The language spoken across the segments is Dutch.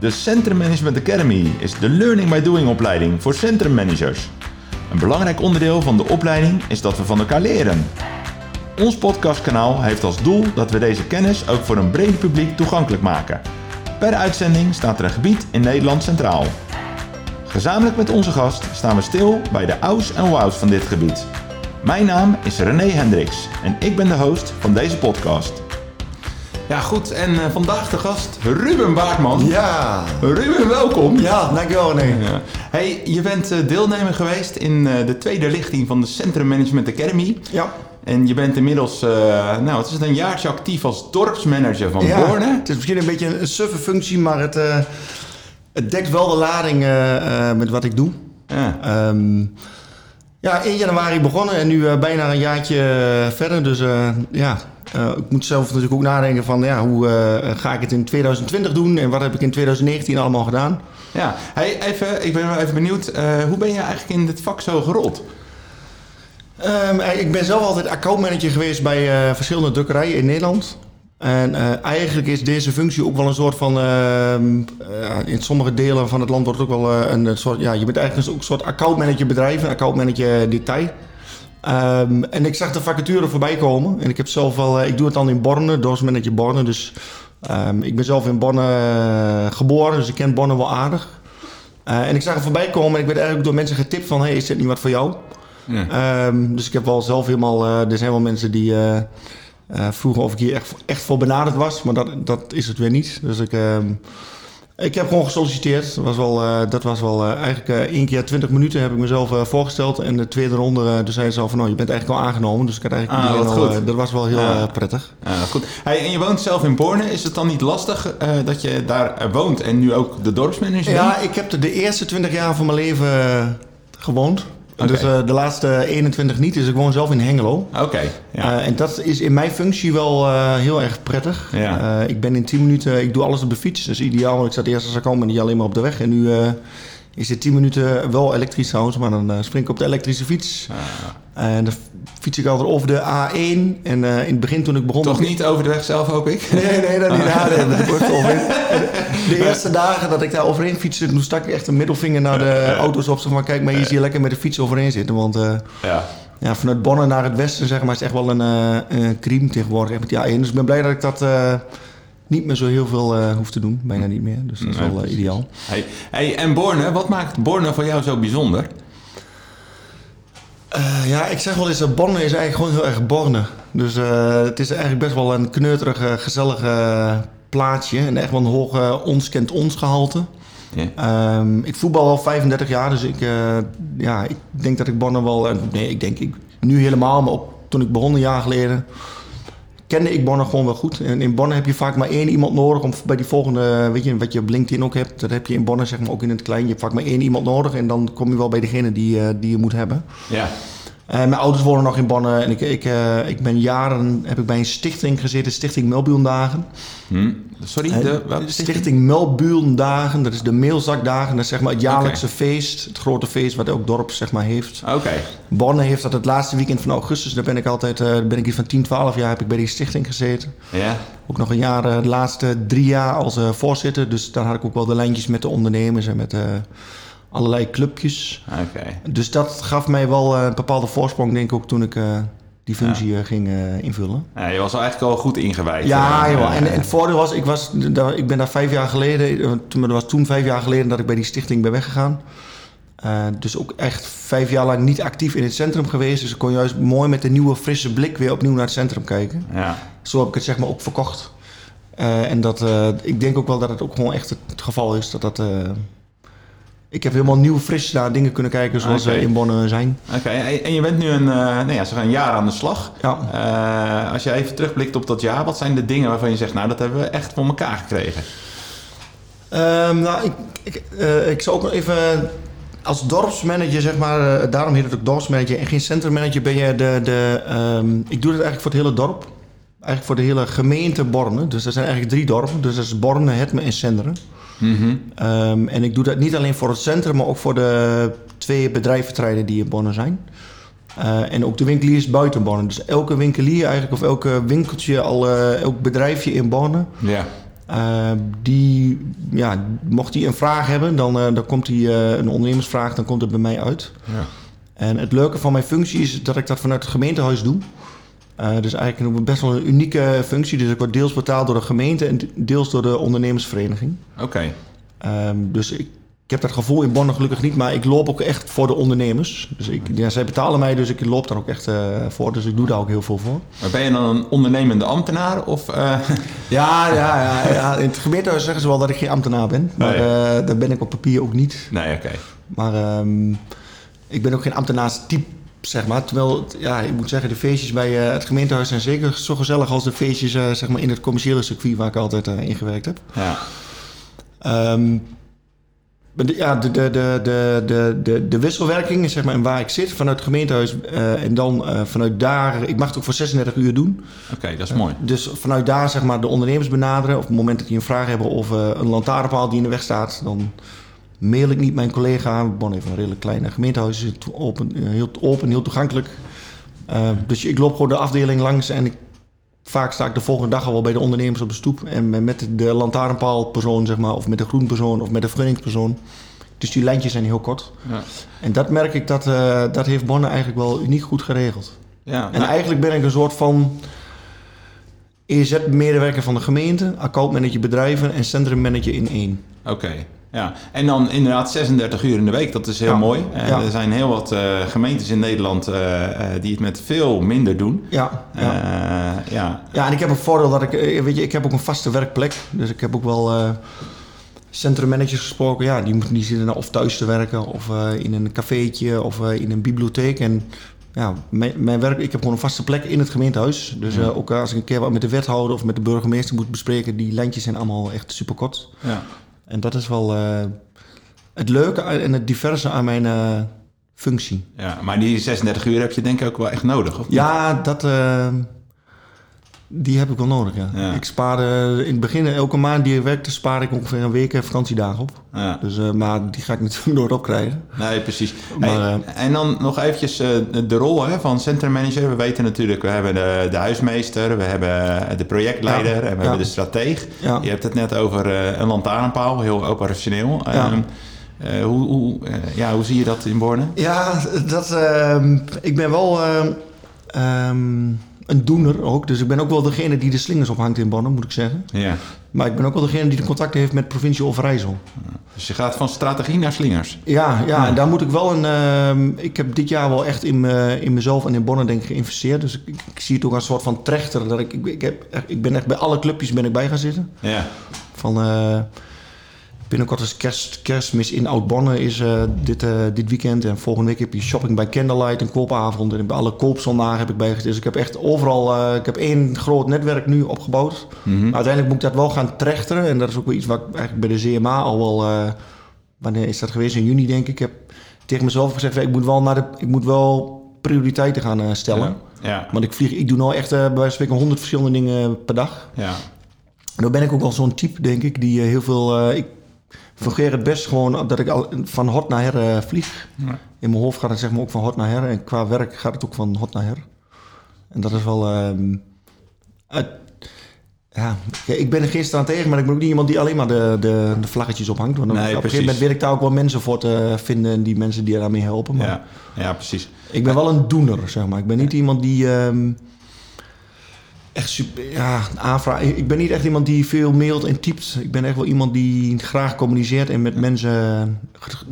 De Centrum Management Academy is de Learning by Doing opleiding voor centrummanagers. Een belangrijk onderdeel van de opleiding is dat we van elkaar leren. Ons podcastkanaal heeft als doel dat we deze kennis ook voor een breed publiek toegankelijk maken. Per uitzending staat er een gebied in Nederland centraal. Gezamenlijk met onze gast staan we stil bij de ouds en wows van dit gebied. Mijn naam is René Hendricks en ik ben de host van deze podcast. Ja, goed. En uh, vandaag de gast Ruben Baartman. Ja. Ruben, welkom. Ja, dankjewel. Ja. Hey, je bent uh, deelnemer geweest in uh, de tweede lichting van de Centrum Management Academy. Ja. En je bent inmiddels, nou, het is een jaartje actief als dorpsmanager van ja, Borne. Het is misschien een beetje een suffe functie, maar het, het dekt wel de lading met wat ik doe. Ja. Um, ja, 1 januari begonnen en nu bijna een jaartje verder. Dus ja, uh, ik moet zelf natuurlijk ook nadenken van ja, hoe uh, ga ik het in 2020 doen en wat heb ik in 2019 allemaal gedaan. Ja, hey, even, ik ben wel even benieuwd, uh, hoe ben je eigenlijk in dit vak zo gerold? Um, ik ben zelf altijd accountmanager geweest bij verschillende drukkerijen in Nederland. En eigenlijk is deze functie ook wel een soort van. in sommige delen van het land wordt het ook wel een soort. Ja, je bent eigenlijk ook een soort accountmanager bedrijf, een accountmanager detail. Um, en ik zag de vacature voorbij komen. En ik heb zelf wel, ik doe het dan in Borne, dorpsmanager Borne. Dus um, ik ben zelf in Borne geboren, dus ik ken Borne wel aardig. En ik zag het voorbij komen en ik werd eigenlijk door mensen getipt van... hey, is dit niet wat voor jou? Ja. Um, dus ik heb wel zelf helemaal... Er zijn wel mensen die uh, vroegen of ik hier echt, echt voor benaderd was. Maar dat, dat is het weer niet. Dus ik... Ik heb gewoon gesolliciteerd. Dat was wel, uh, dat was wel uh, eigenlijk één keer 20 minuten heb ik mezelf voorgesteld. En de tweede ronde, dus zei ze al van, nou, je bent eigenlijk al aangenomen. Dus ik had eigenlijk ah, al, goed. dat was wel heel ja. prettig. Ja, goed. Hey, en je woont zelf in Borne. Is het dan niet lastig dat je daar woont en nu ook de dorpsmanager Ja, bent? ik heb de, de eerste 20 jaar van mijn leven gewoond. Okay. Dus uh, de laatste 21 niet. Dus ik woon zelf in Hengelo. Oké. Okay, ja. uh, en dat is in mijn functie wel uh, heel erg prettig. Ja. ik ben in 10 minuten, ik doe alles op de fiets. Is ideaal. Want ik zat eerst als ik kwam en niet alleen maar op de weg. En nu is het 10 minuten wel elektrisch trouwens. Maar dan spring ik op de elektrische fiets. Ah. En dan fiets ik altijd over de A1. En in het begin toen ik begon... Toch niet over de weg zelf, hoop ik? Nee, nee, dat niet. Ja, wordt de eerste dagen dat ik daar overheen fietste, toen stak ik echt een middelvinger naar de auto's op. Zeg maar, kijk, maar hier zie je lekker met de fiets overheen zitten. Want uh, ja. Ja, vanuit Bonn naar het westen zeg maar, is echt wel een, uh, een crime tegenwoordig. Met die A1. Dus ik ben blij dat ik dat uh, niet meer zo heel veel uh, hoef te doen. Bijna niet meer. Dus dat is Nee, wel ideaal. Hey, hey, en Borne, wat maakt Borne voor jou zo bijzonder? Uh, ja, ik zeg wel eens, dat Borne is eigenlijk gewoon heel erg Borne. Dus uh, het is eigenlijk best wel een kneuterige, gezellige plaatsje. En echt wel een hoge ons kent ons gehalte. Yeah. Um, ik voetbal al 35 jaar, dus ik, uh, ja, ik denk dat ik Borne wel... nee, ik denk ik, nu helemaal, maar op, toen ik begon een jaar geleden... kende ik Borne gewoon wel goed. En in Borne heb je vaak maar één iemand nodig om bij die volgende... Weet je, wat je op LinkedIn ook hebt, dat heb je in Borne zeg maar ook in het klein. Je hebt vaak maar één iemand nodig en dan kom je wel bij degene die, die je moet hebben. Ja. Uh, mijn ouders wonen nog in Bonne en ik, ik, uh, ik ben jaren heb ik bij een stichting gezeten, Stichting Melburendagen. Hm. Sorry, de uh, welke stichting? stichting dat is de meelzakdagen, dat is zeg maar het jaarlijkse okay. feest, het grote feest wat elk dorp zeg maar heeft. Oké. Okay. Bonne heeft dat het laatste weekend van augustus, daar ben ik altijd, ben ik hier van 10, 12 jaar heb ik bij die stichting gezeten. Ja. Ook nog een jaar, de laatste drie jaar als voorzitter, dus daar had ik ook wel de lijntjes met de ondernemers en met allerlei clubjes. Okay. Dus dat gaf mij wel een bepaalde voorsprong, denk ik ook, toen ik uh, die functie ja. ging uh, invullen. Ja, je was eigenlijk al goed ingewijd. Ja, uh, joh. En, en, het voordeel was, ik, was daar, ik ben daar vijf jaar geleden, toen, dat was toen vijf jaar geleden dat ik bij die stichting ben weggegaan. dus ook echt vijf jaar lang niet actief in het centrum geweest. Dus ik kon juist mooi met een nieuwe frisse blik weer opnieuw naar het centrum kijken. Ja. Zo heb ik het zeg maar ook verkocht. en dat, ik denk ook wel dat het ook gewoon echt het geval is dat dat ik heb helemaal nieuw, fris naar dingen kunnen kijken zoals okay. ze in Bonn zijn. Oké, okay. en je bent nu een, uh, nou ja, een jaar aan de slag. Ja. Uh, als je even terugblikt op dat jaar, wat zijn de dingen waarvan je zegt, nou dat hebben we echt voor elkaar gekregen? Um, nou, ik, ik, uh, ik zou ook nog even als dorpsmanager, zeg maar, daarom heet het ook dorpsmanager en geen centrummanager, ben je de, de um, ik doe het eigenlijk voor het hele dorp. Eigenlijk voor de hele gemeente Borne. Dus er zijn eigenlijk drie dorpen. Dus dat is Borne, Hetme en Senderen. Mm -hmm. um, en ik doe dat niet alleen voor het centrum, maar ook voor de twee bedrijventreinen die in Bonne zijn. Uh, en ook de winkeliers buiten Bonne. Dus elke winkelier eigenlijk, of elke winkeltje, al, elk bedrijfje in Bonne. Ja. Uh, die, ja, mocht hij een vraag hebben, dan, uh, dan komt hij uh, een ondernemersvraag, dan komt het bij mij uit. Ja. En het leuke van mijn functie is dat ik dat vanuit het gemeentehuis doe. Dus eigenlijk een best wel een unieke functie. Dus ik word deels betaald door de gemeente en deels door de ondernemersvereniging. Oké. Okay. Um, dus ik, ik heb dat gevoel in Bonn gelukkig niet, maar ik loop ook echt voor de ondernemers. Dus ik, ja, zij betalen mij, dus ik loop daar ook echt uh, voor. Dus ik doe daar ook heel veel voor. Maar ben je dan een ondernemende ambtenaar? Of, uh... ja, ja, ja, ja, in het gemeentehuis zeggen ze wel dat ik geen ambtenaar ben. Maar nee. uh, dat ben ik op papier ook niet. Nee, oké. Okay. Maar um, ik ben ook geen ambtenaarstype zeg maar. Terwijl, ja, ik moet zeggen, de feestjes bij uh, het gemeentehuis zijn zeker zo gezellig als de feestjes uh, zeg maar in het commerciële circuit waar ik altijd uh, in gewerkt heb. Ja. Um, ja, de, de, de, de, de, de wisselwerking, zeg maar, en waar ik zit vanuit het gemeentehuis en dan vanuit daar, ik mag het ook voor 36 uur doen. Oké, okay, dat is mooi. Dus vanuit daar, zeg maar, de ondernemers benaderen. Of op het moment dat die een vraag hebben of een lantaarnpaal die in de weg staat, dan mail ik niet mijn collega. Bon heeft een redelijk kleine gemeentehuis, is open, heel open, heel toegankelijk. dus ik loop gewoon de afdeling langs en ik vaak sta ik de volgende dag al wel bij de ondernemers op de stoep. En met de lantaarnpaalpersoon, zeg maar, of met de groenpersoon of met de vergunningspersoon. Dus die lijntjes zijn heel kort. Ja. En dat merk ik, dat, uh, dat heeft Bonne eigenlijk wel uniek goed geregeld. Ja, en eigenlijk ben ik een soort van EZ-medewerker van de gemeente, accountmanager bedrijven en centrummanager in één. Oké. Okay. Ja, en dan inderdaad 36 uur in de week, dat is heel ja. mooi. Uh, ja. Er zijn heel wat uh, gemeentes in Nederland uh, die het met veel minder doen. Ja, ja. ja. ja, en ik heb een voordeel dat ik, weet je, ik heb ook een vaste werkplek. Dus ik heb ook wel centrummanagers gesproken. Ja, die, die zitten nou of thuis te werken of in een cafeetje of in een bibliotheek. En ja, mijn, mijn, werk, ik heb gewoon een vaste plek in het gemeentehuis. Dus ja. ook als ik een keer wat met de wethouder of met de burgemeester moet bespreken, die lijntjes zijn allemaal echt super kort. Ja. En dat is wel uh, het leuke en het diverse aan mijn uh, functie. Ja, maar die 36 uur heb je denk ik ook wel echt nodig, of niet? Ja, dat, uh, die heb ik wel nodig, ja. ja. Ik spaarde in het begin, elke maand die ik werkte, spaar ik ongeveer een week vakantiedagen op. Ja. Dus, maar die ga ik natuurlijk nooit opkrijgen. Nee, precies. Maar, hey, en dan nog eventjes de rol hè, van centrummanager. We weten natuurlijk, we hebben de, de huismeester, we hebben de projectleider en we ja. hebben de strateeg. Ja. Je hebt het net over een lantaarnpaal, heel operationeel. Ja. Um, uh, hoe, hoe, uh, ja, hoe zie je dat in Borne? Ja, dat, uh, ik ben wel um, een doener ook. Dus ik ben ook wel degene die de slingers ophangt in Borne, moet ik zeggen. Ja. Maar ik ben ook wel degene die de contacten heeft met provincie Overijssel. Dus je gaat van strategie naar slingers? Ja, ja, daar moet ik wel een... Uh, ik heb dit jaar wel echt in, me, in mezelf en in Bonne denk ik geïnvesteerd. Dus ik, ik, zie het ook als een soort van trechter. Dat ik, ik, ik, heb, ik ben echt bij alle clubjes ben ik bij gaan zitten. Ja. Van... Uh, binnenkort is kerst, kerstmis in Oud-Bonne is uh, dit, uh, dit weekend. En volgende week heb je shopping bij Candlelight, een koopavond. En bij alle koopzondagen heb ik bij. Dus ik heb echt overal... Uh, ik heb één groot netwerk nu opgebouwd. Maar uiteindelijk moet ik dat wel gaan trechteren. En dat is ook wel iets wat ik eigenlijk bij de CMA al wel... wanneer is dat geweest? In juni denk ik. Ik heb tegen mezelf gezegd... Ik moet wel, naar de, ik moet wel prioriteiten gaan stellen. Ja. ja. Want ik vlieg... Ik doe nou echt bij wijze van spreken honderd verschillende dingen per dag. Ja. En dan ben ik ook wel zo'n type, denk ik, die heel veel... ik, fungeer het best gewoon dat ik al van hot naar her uh, vlieg. Ja. In mijn hoofd gaat het zeg maar ook van hot naar her. En qua werk gaat het ook van hot naar her. En dat is wel... Uh, het, ja, ik ben er geen staan tegen, maar ik ben ook niet iemand die alleen maar de, de, de vlaggetjes ophangt. Want nee, op een precies. gegeven moment weet ik daar ook wel mensen voor te vinden... en die mensen die daarmee helpen. Maar ja. ja, precies. Ik ben wel een doener, zeg maar. Ik ben niet iemand die... Um, echt super, ja, aanvraag. Ik ben niet echt iemand die veel mailt en typt. Ik ben echt wel iemand die graag communiceert en met ja. mensen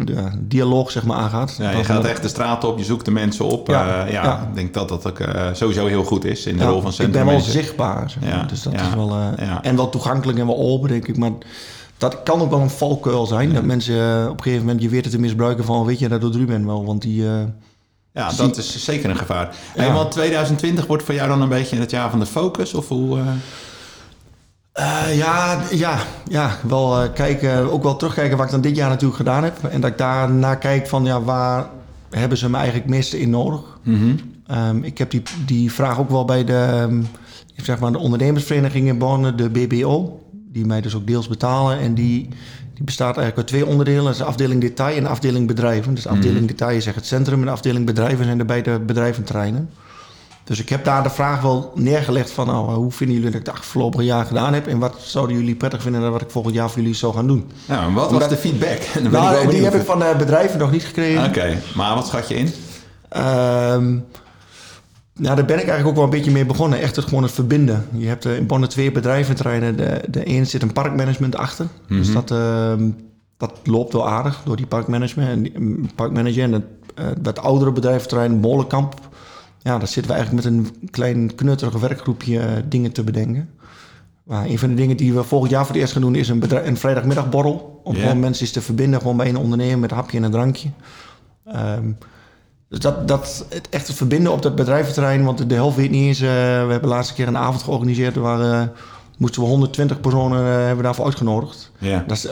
ja, dialoog zeg maar aangaat. Ja, je gaat echt de straat op, je zoekt de mensen op. Ja, uh, ja, ik denk dat dat ook uh, sowieso heel goed is in de rol van Ik ben wel zichtbaar, zeg maar. dus dat is wel uh, en wel toegankelijk en wel open, denk ik. Maar dat kan ook wel een valkuil zijn, dat mensen op een gegeven moment je weer te misbruiken van, weet je, dat doet Ruben wel, want die ja, dat is zeker een gevaar. Ja. Hey, want 2020 wordt voor jou dan een beetje het jaar van de focus? Of hoe, uh... Uh, ja, ja, ja, wel uh, kijken, ook wel terugkijken wat ik dan dit jaar natuurlijk gedaan heb. En dat ik daarna kijk van ja, waar hebben ze me eigenlijk meeste in nodig? Mm-hmm. Um, ik heb die, die vraag ook wel bij de, um, zeg maar de ondernemersvereniging in Bonn, de BBO. Die mij dus ook deels betalen. En die, die bestaat eigenlijk uit twee onderdelen. Dat is de afdeling detail en de afdeling bedrijven. Dus de afdeling Mhm. detail is echt het centrum en de afdeling bedrijven zijn de beide bedrijventerreinen. Dus ik heb daar de vraag wel neergelegd van, nou, hoe vinden jullie dat ik het afgelopen jaar gedaan heb? En wat zouden jullie prettig vinden dat wat ik volgend jaar voor jullie zou gaan doen? Nou, en wat was Omdat- de feedback? Nou, die heb ik van de bedrijven nog niet gekregen. Oké, maar wat schat je in? Ehm, nou, daar ben ik eigenlijk ook wel een beetje mee begonnen. Echt het, gewoon het verbinden. Je hebt eh, in Bonn twee bedrijventerreinen. De, de ene zit een parkmanagement achter. Dus dat, ehm, dat loopt wel aardig door die parkmanagement. En die, mm, parkmanager en het, eh, dat oudere bedrijventerrein Molenkamp. Ja, daar zitten we eigenlijk met een klein knutterige werkgroepje eh, dingen te bedenken. Maar een van de dingen die we volgend jaar voor het eerst gaan doen... is een, een vrijdagmiddagborrel. Om Ja. gewoon mensen eens te verbinden. Gewoon bij een ondernemer met een hapje en een drankje. Ehm, dus dat, dat het echt het verbinden op dat bedrijventerrein, want de helft weet niet eens. eh, we hebben de laatste keer een avond georganiseerd waar eh, moesten we 120 personen eh, hebben daarvoor uitgenodigd. Ja. Dat is,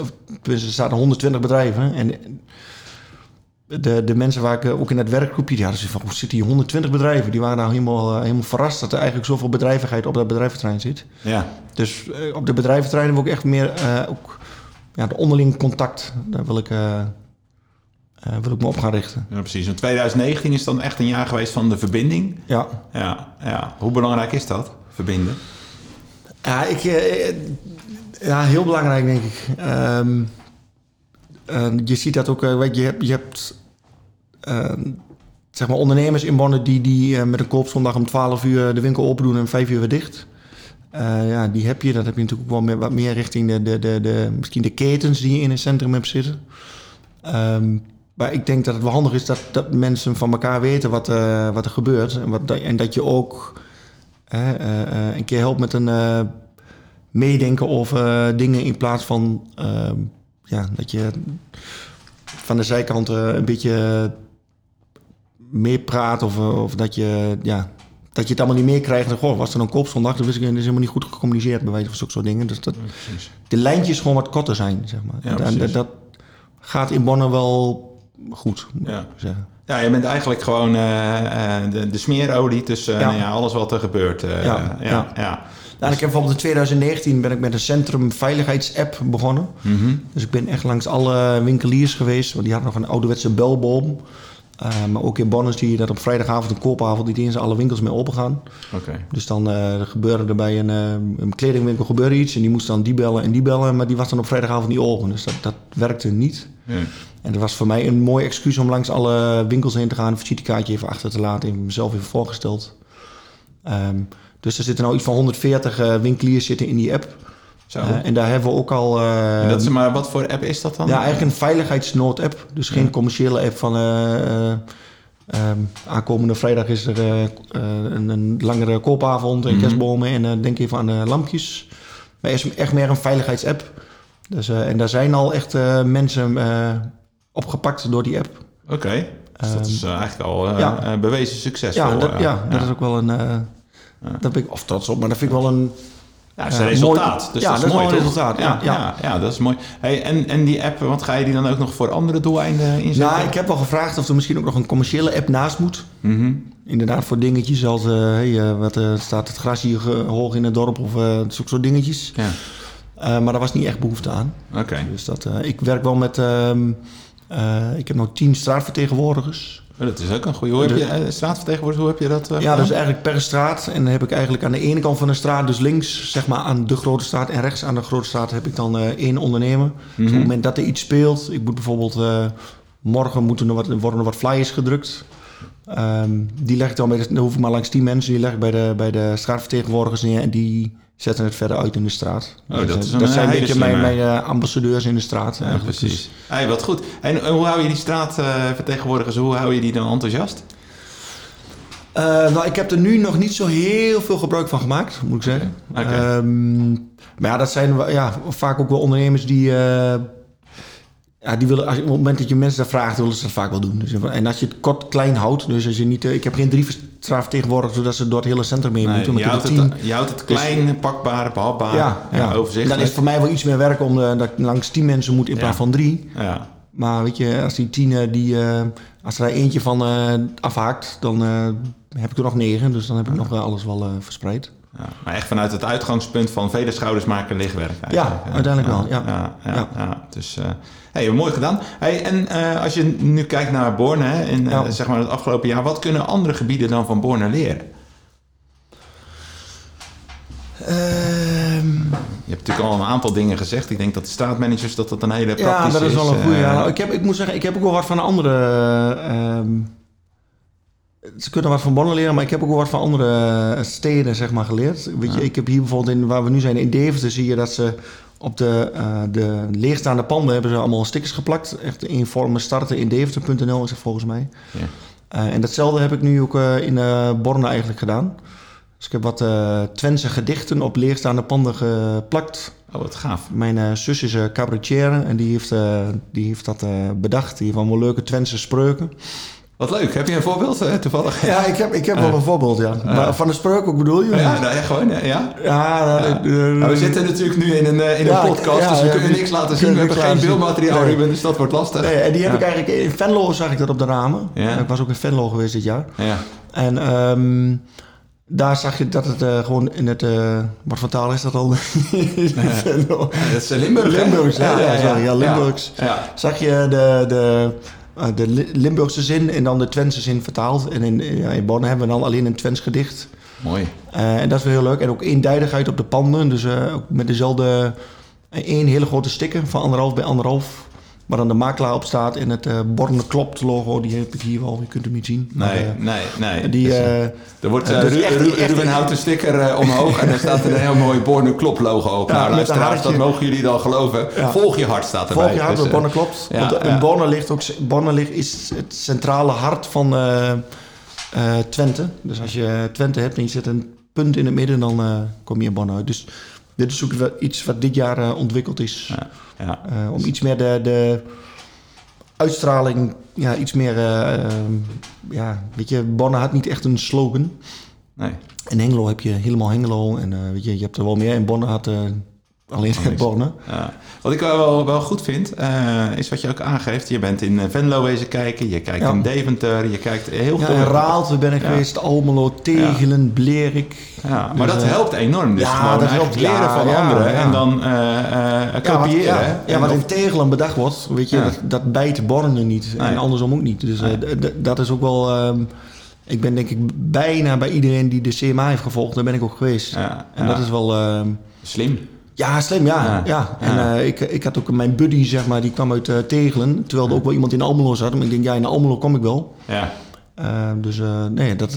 tenminste, er zaten 120 bedrijven en de, de mensen waar ik ook in het werkgroepje, die hadden ze van, hoe zitten hier 120 bedrijven? Die waren nou helemaal, helemaal verrast dat er eigenlijk zoveel bedrijvigheid op dat bedrijventerrein zit. Ja. Dus op de bedrijventerreinen wil ik echt meer ook ja, de onderling contact, daar wil ik, eh, eh, wil ik me op gaan richten. ja, precies. En 2019 is dan echt een jaar geweest van de verbinding. Ja, Ja, ja. Hoe belangrijk is dat, verbinden? Ja, ik, eh, ja, heel belangrijk denk ik. Ehm, eh, je ziet dat ook, eh, weet je, je hebt, je hebt ehm, zeg maar ondernemers in Bonn die, die eh, met een koopzondag om 12 uur de winkel open doen en om 5 uur weer dicht. Eh, ja, die heb je. Dat heb je natuurlijk ook wel meer, wat meer richting de, de, de, de, misschien de ketens die je in een centrum hebt zitten. Ehm, maar ik denk dat het wel handig is dat, dat mensen van elkaar weten wat, eh, wat er gebeurt. En, wat, en dat je ook hè, eh, eh, een keer helpt met een meedenken over dingen in plaats van ehm, ja, dat je van de zijkant een beetje meer praat of, of dat je ja, dat je het allemaal niet meer krijgt. En, Goh, was er een koopzondag? Dat wist ik, dat is helemaal niet goed gecommuniceerd bij wijze van zulke soort dingen. Dus dat, de lijntjes gewoon wat korter zijn, zeg maar. Ja, En dat gaat in Bonn wel goed, moet Ja. zeggen. Ja, je bent eigenlijk gewoon eh, eh, de, de smeerolie tussen eh, Ja. nou ja, alles wat er gebeurt. eh, Ja, ja. Nou, ik heb bijvoorbeeld in 2019 ben ik met een centrum veiligheidsapp begonnen. Mhm. Dus ik ben echt langs alle winkeliers geweest. Want die hadden nog een ouderwetse belboom. Eh, maar ook in Bonn zie je dat op vrijdagavond een koopavond niet eens alle winkels mee open gaan. Oké. Dus dan eh, gebeurde er bij een, eh, een kledingwinkel gebeurde iets. En die moest dan die bellen en die bellen. Maar die was dan op vrijdagavond niet open. Dus dat, dat werkte niet. En dat was voor mij een mooi excuus om langs alle winkels heen te gaan. Een visitekaartje even achter te laten. Even mezelf even voorgesteld. Ehm, dus er zitten nou iets van 140 eh, winkeliers zitten in die app. Zo. Eh, en daar hebben we ook al... eh, En dat is, maar wat voor app is dat dan? ja, eigenlijk een veiligheidsnood-app. Dus geen commerciële app van... eh, eh, ehm, aankomende vrijdag is er een, een langere koopavond en Mhm. kerstbomen. En denk even aan de lampjes. Maar het is echt meer een veiligheidsapp. Dus, en daar zijn al echt mensen opgepakt door die app. Oké. Dus dat is eh, eigenlijk al eh, ja. eh, bewezen succesvol. Ja, dat, ja, dat is ook wel een... eh Daar ben ik of trots op, maar dat vind ik wel een... Ja, dat is een resultaat. mooi. Dus Ja, dat is dat is mooi, een resultaat, Ja, ja, ja. ja, dat is mooi. Hey, en, en die app, wat ga je die dan ook nog voor andere doeleinden inzetten? Nou, ik heb wel gevraagd of er misschien ook nog een commerciële app naast moet. Mhm. Inderdaad, voor dingetjes als... eh, hey, wat, eh, staat het gras hier hoog in het dorp of eh zulke soort dingetjes. Ja, Eh, maar daar was niet echt behoefte aan. oké. Dus dat, eh, ik werk wel met... ehm, eh, ik heb nog tien straatvertegenwoordigers. Dat is ook een goede. Hoe heb je eh, straatvertegenwoordiger? Hoe heb je dat? eh, Ja, dus eigenlijk per straat. En dan heb ik eigenlijk aan de ene kant van de straat, dus links zeg maar aan de grote straat en rechts aan de grote straat heb ik dan eh, één ondernemer. Dus op Mhm. het moment dat er iets speelt, ik moet bijvoorbeeld eh, morgen moeten er wat, worden er wat flyers gedrukt. Ehm, die leg ik dan bij de, dan hoef ik maar langs 10 mensen, die leg ik bij de, bij de straatvertegenwoordigers neer en die zetten het verder uit in de straat. Oh, dat is eh, een, dat zijn een beetje mijn, eh, ambassadeurs in de straat. Ja, eigenlijk. precies. Dus, Hey, wat goed. En eh, hoe hou je die straatvertegenwoordigers, hoe hou je die dan enthousiast? Eh, nou, ik heb er nu nog niet zo heel veel gebruik van gemaakt, moet ik zeggen. Ehm, maar ja, dat zijn ja, vaak ook wel ondernemers die... eh, ja, die willen, als, op het moment dat je mensen dat vraagt, willen ze dat vaak wel doen. Dus, en als je het kort klein houdt, dus als je niet... eh, ik heb geen drie straatvertegenwoordigers, zodat ze door het hele centrum mee Nee, moeten. Maar je, houdt het, je houdt het klein, pakbaar, behapbaar, ja, ja. overzichtelijk. Dan is het voor mij wel iets meer werk om eh, dat ik langs tien mensen moet in plaats van drie. ja. Maar weet je, als die tien, eh, die, eh, als er eentje van eh, afhaakt, dan eh, heb ik er nog negen. Dus dan heb ik nog alles wel eh, verspreid. Ja, maar echt vanuit het uitgangspunt van vele schouders maken lichtwerk. eigenlijk. Ja, uiteindelijk wel, ja. ja, ja, Ja. ja. Dus, eh hey, mooi gedaan. Hey, en eh, als je nu kijkt naar Borne, hè, in eh, Ja. zeg maar het afgelopen jaar, wat kunnen andere gebieden dan van Borne leren? Ehm, Je hebt natuurlijk al een aantal dingen gezegd. Ik denk dat de straatmanagers dat dat een hele ja, praktische dat is wel een goede. Ja. Ik, heb, ik moet zeggen, ik heb ook wel wat van andere... ze kunnen wat van Bonn leren, maar ik heb ook wat van andere steden zeg maar, geleerd. Weet je, Ja. ik heb hier bijvoorbeeld, in, waar we nu zijn, in Deventer, zie je dat ze op de, eh, de leegstaande panden hebben ze allemaal stickers geplakt. Echt in vormen starten in deventer.nl is het volgens mij. Ja. Eh, en datzelfde heb ik nu ook eh, in eh Borne eigenlijk gedaan. Dus ik heb wat eh Twentse gedichten op leegstaande panden geplakt. Oh, wat gaaf. Mijn eh, zus is uh, cabaretier en die heeft, eh, die heeft dat eh, bedacht. Die heeft allemaal leuke Twentse spreuken. Wat leuk. Heb je een voorbeeld eh, toevallig? Ja, ik heb, ik heb wel een voorbeeld, ja. Maar van de spreuk ook bedoel je? Ja, nou, ja, gewoon, ja. ja. Ja, nou, eh, Nou, we zitten natuurlijk nu in een, eh, in een podcast, dus we kunnen niks laten zien. We hebben geen beeldmateriaal, Nee. Ruben, dus dat wordt lastig. Nee, en die heb ik eigenlijk... In Venlo zag ik dat op de ramen. Ja. Ik was ook in Venlo geweest dit jaar. Ja. En ehm, daar zag je dat het eh, gewoon in het... eh, wat voor taal is dat al? Dat is eh, Limburg? Limburgs, ja, ja, ja, Limburgs. Zag je de, de, eh, de Li- Limburgse zin en dan de Twentse zin vertaald. En in, ja, in Bonn hebben we dan alleen een Twents gedicht. Mooi. Eh, en dat is wel heel leuk. En ook eendijdigheid op de panden. Dus eh, ook met dezelfde... eh, één hele grote sticker van anderhalf bij anderhalf. Waar dan de makelaar op staat. En het eh Borne Klopt logo. Die heb ik hier wel. Je kunt hem niet zien. Maar, Nee, eh, nee, nee. die, Dus, eh, er wordt eh, dus Ru- echt- Ru- echt- Ruben houdt een sticker omhoog en daar staat er een heel mooi Borne Klop logo op. Ja, nou, luisteraars, dat mogen jullie dan geloven. Ja. Volg je hart staat erbij. Volg je hart, Dus, Bonne klopt. ja, Want in Bonne ligt ook... Bonne ligt, is het centrale hart van Twente. Dus als je Twente hebt en je zet een punt in het midden... dan kom je in Bonne uit. Dus dit is ook wel iets wat dit jaar eh, ontwikkeld is. Ja, ja. Eh, om iets meer de, de uitstraling... Ja, iets meer... eh, eh, ja, weet je, Bonne had niet echt een slogan. Nee. In Hengelo heb je helemaal Hengelo. En weet je, je hebt er wel meer. In Bonne had... alleen niks. Bonne. Ja. Wat ik wel, wel goed vind, eh, is wat je ook aangeeft. Je bent in eh, Venlo wezen kijken, je kijkt Ja. in Deventer, je kijkt heel Ja, veel. in Raalte ben ik Ja. geweest, Almelo, Tegelen, Blerik. Ja, maar Dus, dat eh, helpt enorm. Dus ja, dat helpt. leren Ja, van ja, anderen ja. en dan Ja, wat, kopiëren. ja, ja, wat in Tegelen bedacht wordt, weet je, Ja. dat, dat bijt Borne niet. Nee. En andersom ook niet. Dus Nee. dat is ook wel... ehm, ik ben denk ik bijna bij iedereen die de CMA heeft gevolgd, daar ben ik ook geweest. Ja, En ja. dat is wel... ehm, Slim. Ja, slim, ja. Ja. ja. En Ja. eh, ik, ik had ook mijn buddy, zeg maar, die kwam uit eh, Tegelen. Terwijl er ook wel iemand in Almelo zat. Maar ik denk, ja, in Almelo kom ik wel. Ja. Eh, dus nee, dat.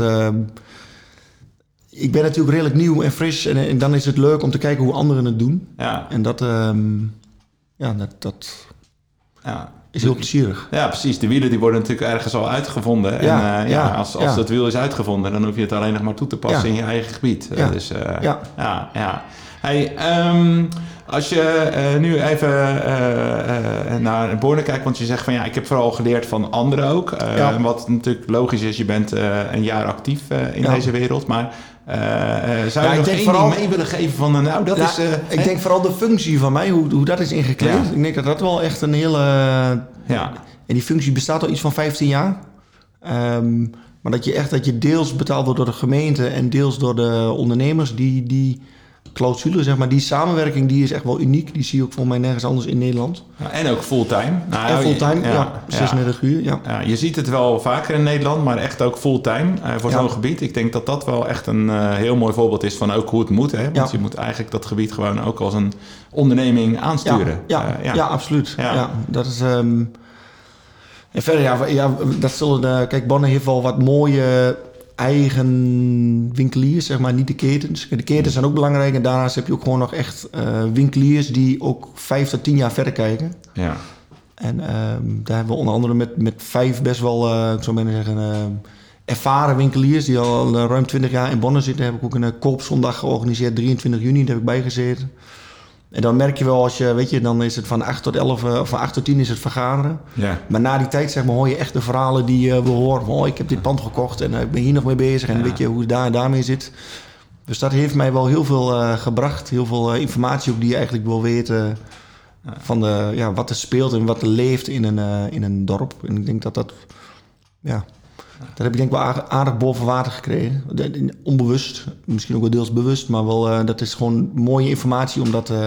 ik ben natuurlijk redelijk nieuw en fris. En, en dan is het leuk om te kijken hoe anderen het doen. Ja. En dat, ehm, ja, dat, dat Ja. is heel plezierig. Ja, precies. De wielen die worden natuurlijk ergens al uitgevonden. En Ja, ja, als, als dat wiel is uitgevonden, dan hoef je het alleen nog maar toe te passen in je eigen gebied. Ja. Dus Ja. ja, ja. Hey, ehm, als je eh, nu even eh, eh, naar Borne kijkt, want je zegt van ja, ik heb vooral geleerd van anderen ook. Ja. Wat natuurlijk logisch is, je bent een jaar actief in Ja. deze wereld. Maar zou Ja, je nog denk één vooral- mee willen geven van nou, dat is... ik hè? denk vooral de functie van mij, hoe, hoe dat is ingekleed. Ik denk dat dat wel echt een hele... Ja, En die functie bestaat al iets van 15 jaar. Ehm, maar dat je echt dat je deels betaald wordt door de gemeente en deels door de ondernemers, die, die clausule, zeg maar, die samenwerking, die is echt wel uniek. Die zie je ook volgens mij nergens anders in Nederland. Ja, en ook fulltime. Nou, en fulltime, ja, ja. 36 uur, ja. Ja, je ziet het wel vaker in Nederland, maar echt ook fulltime eh, voor zo'n gebied. Ik denk dat dat wel echt een eh, heel mooi voorbeeld is van ook hoe het moet. Hè? Want je moet eigenlijk dat gebied gewoon ook als een onderneming aansturen. Ja, ja, Eh, ja. absoluut. Ja. Dat is. ehm, en verder, ja, ja, dat zullen. de- kijk, Bonne heeft wel wat mooie eigen winkeliers, zeg maar, niet de ketens. De ketens zijn ook belangrijk en daarnaast heb je ook gewoon nog echt eh, winkeliers die ook vijf tot tien jaar verder kijken. ja. En ehm, daar hebben we onder andere met, met vijf best wel, eh, ik zou bijna zeggen, ehm, ervaren winkeliers die al eh, ruim 20 jaar in Bonne zitten. Heb ik ook een eh, koopzondag georganiseerd, 23 juni, daar heb ik bij gezeten. En dan merk je wel als je, weet je, dan is het van 8 tot 11, eh, of van 8 tot 10 is het vergaderen. Ja. Maar na die tijd, zeg maar, hoor je echt de verhalen die eh, we horen. Van, oh, ik heb dit pand gekocht en eh, ik ben hier nog mee bezig. En Ja. weet je hoe het daar en daarmee zit. Dus dat heeft mij wel heel veel gebracht. Heel veel informatie ook die je eigenlijk wil weten. Van de, ja, wat er speelt en wat er leeft in een, in een dorp. En ik denk dat dat... Ja, Dat heb ik denk ik wel aardig, boven water gekregen. Onbewust, misschien ook wel deels bewust, maar wel, eh, dat is gewoon mooie informatie om dat... eh,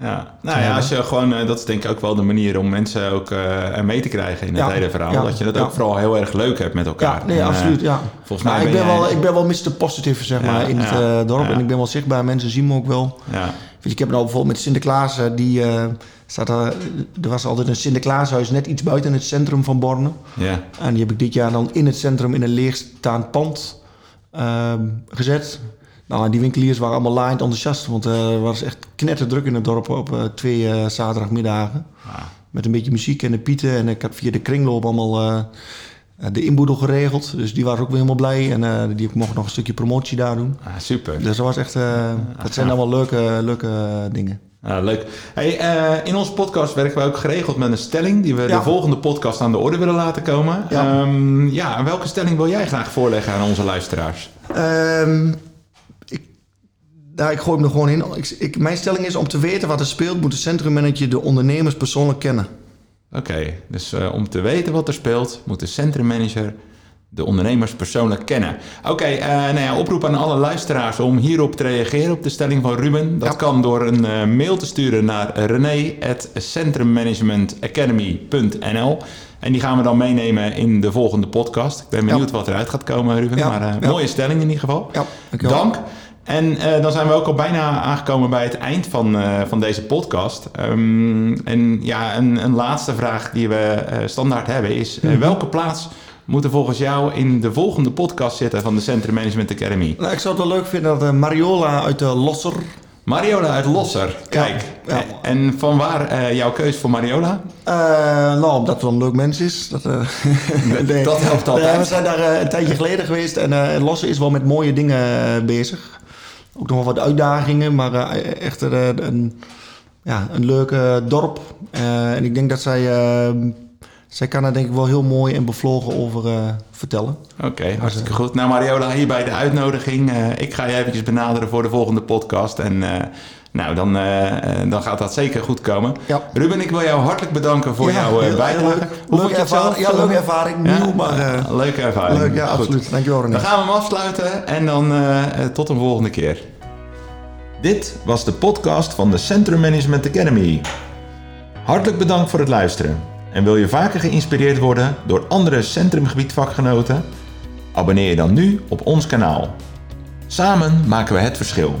Ja, nou ja, als je gewoon, eh, dat is denk ik ook wel de manier om mensen ook er mee te krijgen in het Ja, hele verhaal. ja, dat je dat ook vooral heel erg leuk hebt met elkaar. ja, nee, En, absoluut, ja. Volgens mij ik ben ben, jij- wel, ik ben wel Mr. Positive, zeg maar, in het dorp. En ik ben wel zichtbaar, mensen zien me ook wel. Ja, je, ik heb nou bijvoorbeeld met Sinterklaas, eh, die eh, staat er, er was altijd een Sinterklaashuis net iets buiten het centrum van Borne. ja, En die heb ik dit jaar dan in het centrum in een leegstaand pand ehm, gezet. Nou, die winkeliers waren allemaal laaiend enthousiast, want eh, er was echt knetterdruk in het dorp op eh, twee eh, zaterdagmiddagen. Ah, Met een beetje muziek en de pieten. En ik had via de kringloop allemaal eh, de inboedel geregeld. Dus die waren ook weer helemaal blij. En eh, die mocht nog een stukje promotie daar doen. ah, super. Dus dat was echt... eh, dat zijn allemaal leuke, leuke dingen. Ah, leuk. Hey, eh, in onze podcast werken we ook geregeld met een stelling die we Ja. de volgende podcast aan de orde willen laten komen. Ja. Ehm, ja, en welke stelling wil jij graag voorleggen aan onze luisteraars? Ehm, ik, nou, ik gooi hem er gewoon in. Ik, ik, mijn stelling is om te weten wat er speelt... moet de centrummanager de ondernemers persoonlijk kennen. Oké, dus eh, om te weten wat er speelt, moet de centrummanager de ondernemers persoonlijk kennen. Oké, eh, nou ja, oproep aan alle luisteraars om hierop te reageren op de stelling van Ruben. Dat Ja. kan door een eh, mail te sturen naar rené.centrummanagementacademy.nl En die gaan we dan meenemen in de volgende podcast. Ik ben benieuwd wat eruit gaat komen, Ruben. Maar mooie stelling in ieder geval. Ja, dankjewel. Dank. En eh, dan zijn we ook al bijna aangekomen bij het eind van, eh, van deze podcast. Ehm, en ja, een, een laatste vraag die we eh, standaard hebben is... Mhm. welke plaats moet er volgens jou in de volgende podcast zitten van de Centrum Management Academy? Nou, ik zou het wel leuk vinden dat Mariola uit de Losser... Mariola uit Losser. Kijk. ja. En van waar jouw keus voor Mariola? Nou, omdat het wel een leuk mens is. Dat, nee. Dat helpt altijd. We zijn daar een tijdje geleden geweest. En eh Losse is wel met mooie dingen bezig. Ook nog wel wat uitdagingen. Maar eh, echt eh, een, ja, een leuk dorp. Eh, en ik denk dat zij... zij kan daar denk ik wel heel mooi en bevlogen over vertellen. Oké, hartstikke goed. Nou Mariola, hierbij de uitnodiging. Ik ga je eventjes benaderen voor de volgende podcast. En nou, dan, eh, eh, dan gaat dat zeker goed komen. Ja. Ruben, ik wil jou hartelijk bedanken voor Ja, jouw eh, bijdrage. leuk. Hoe vond Leuke je het zelf? ervaring. Ja, leuke ervaring. Ja? Nieuw, maar... leuke ervaring. leuk, ja, Goed. absoluut. Dankjewel René. Dan gaan we hem afsluiten en dan tot een volgende keer. Dit was de podcast van de Centrum Management Academy. Hartelijk bedankt voor het luisteren. En wil je vaker geïnspireerd worden door andere centrumgebietvakgenoten? Abonneer je dan nu op ons kanaal. Samen maken we het verschil.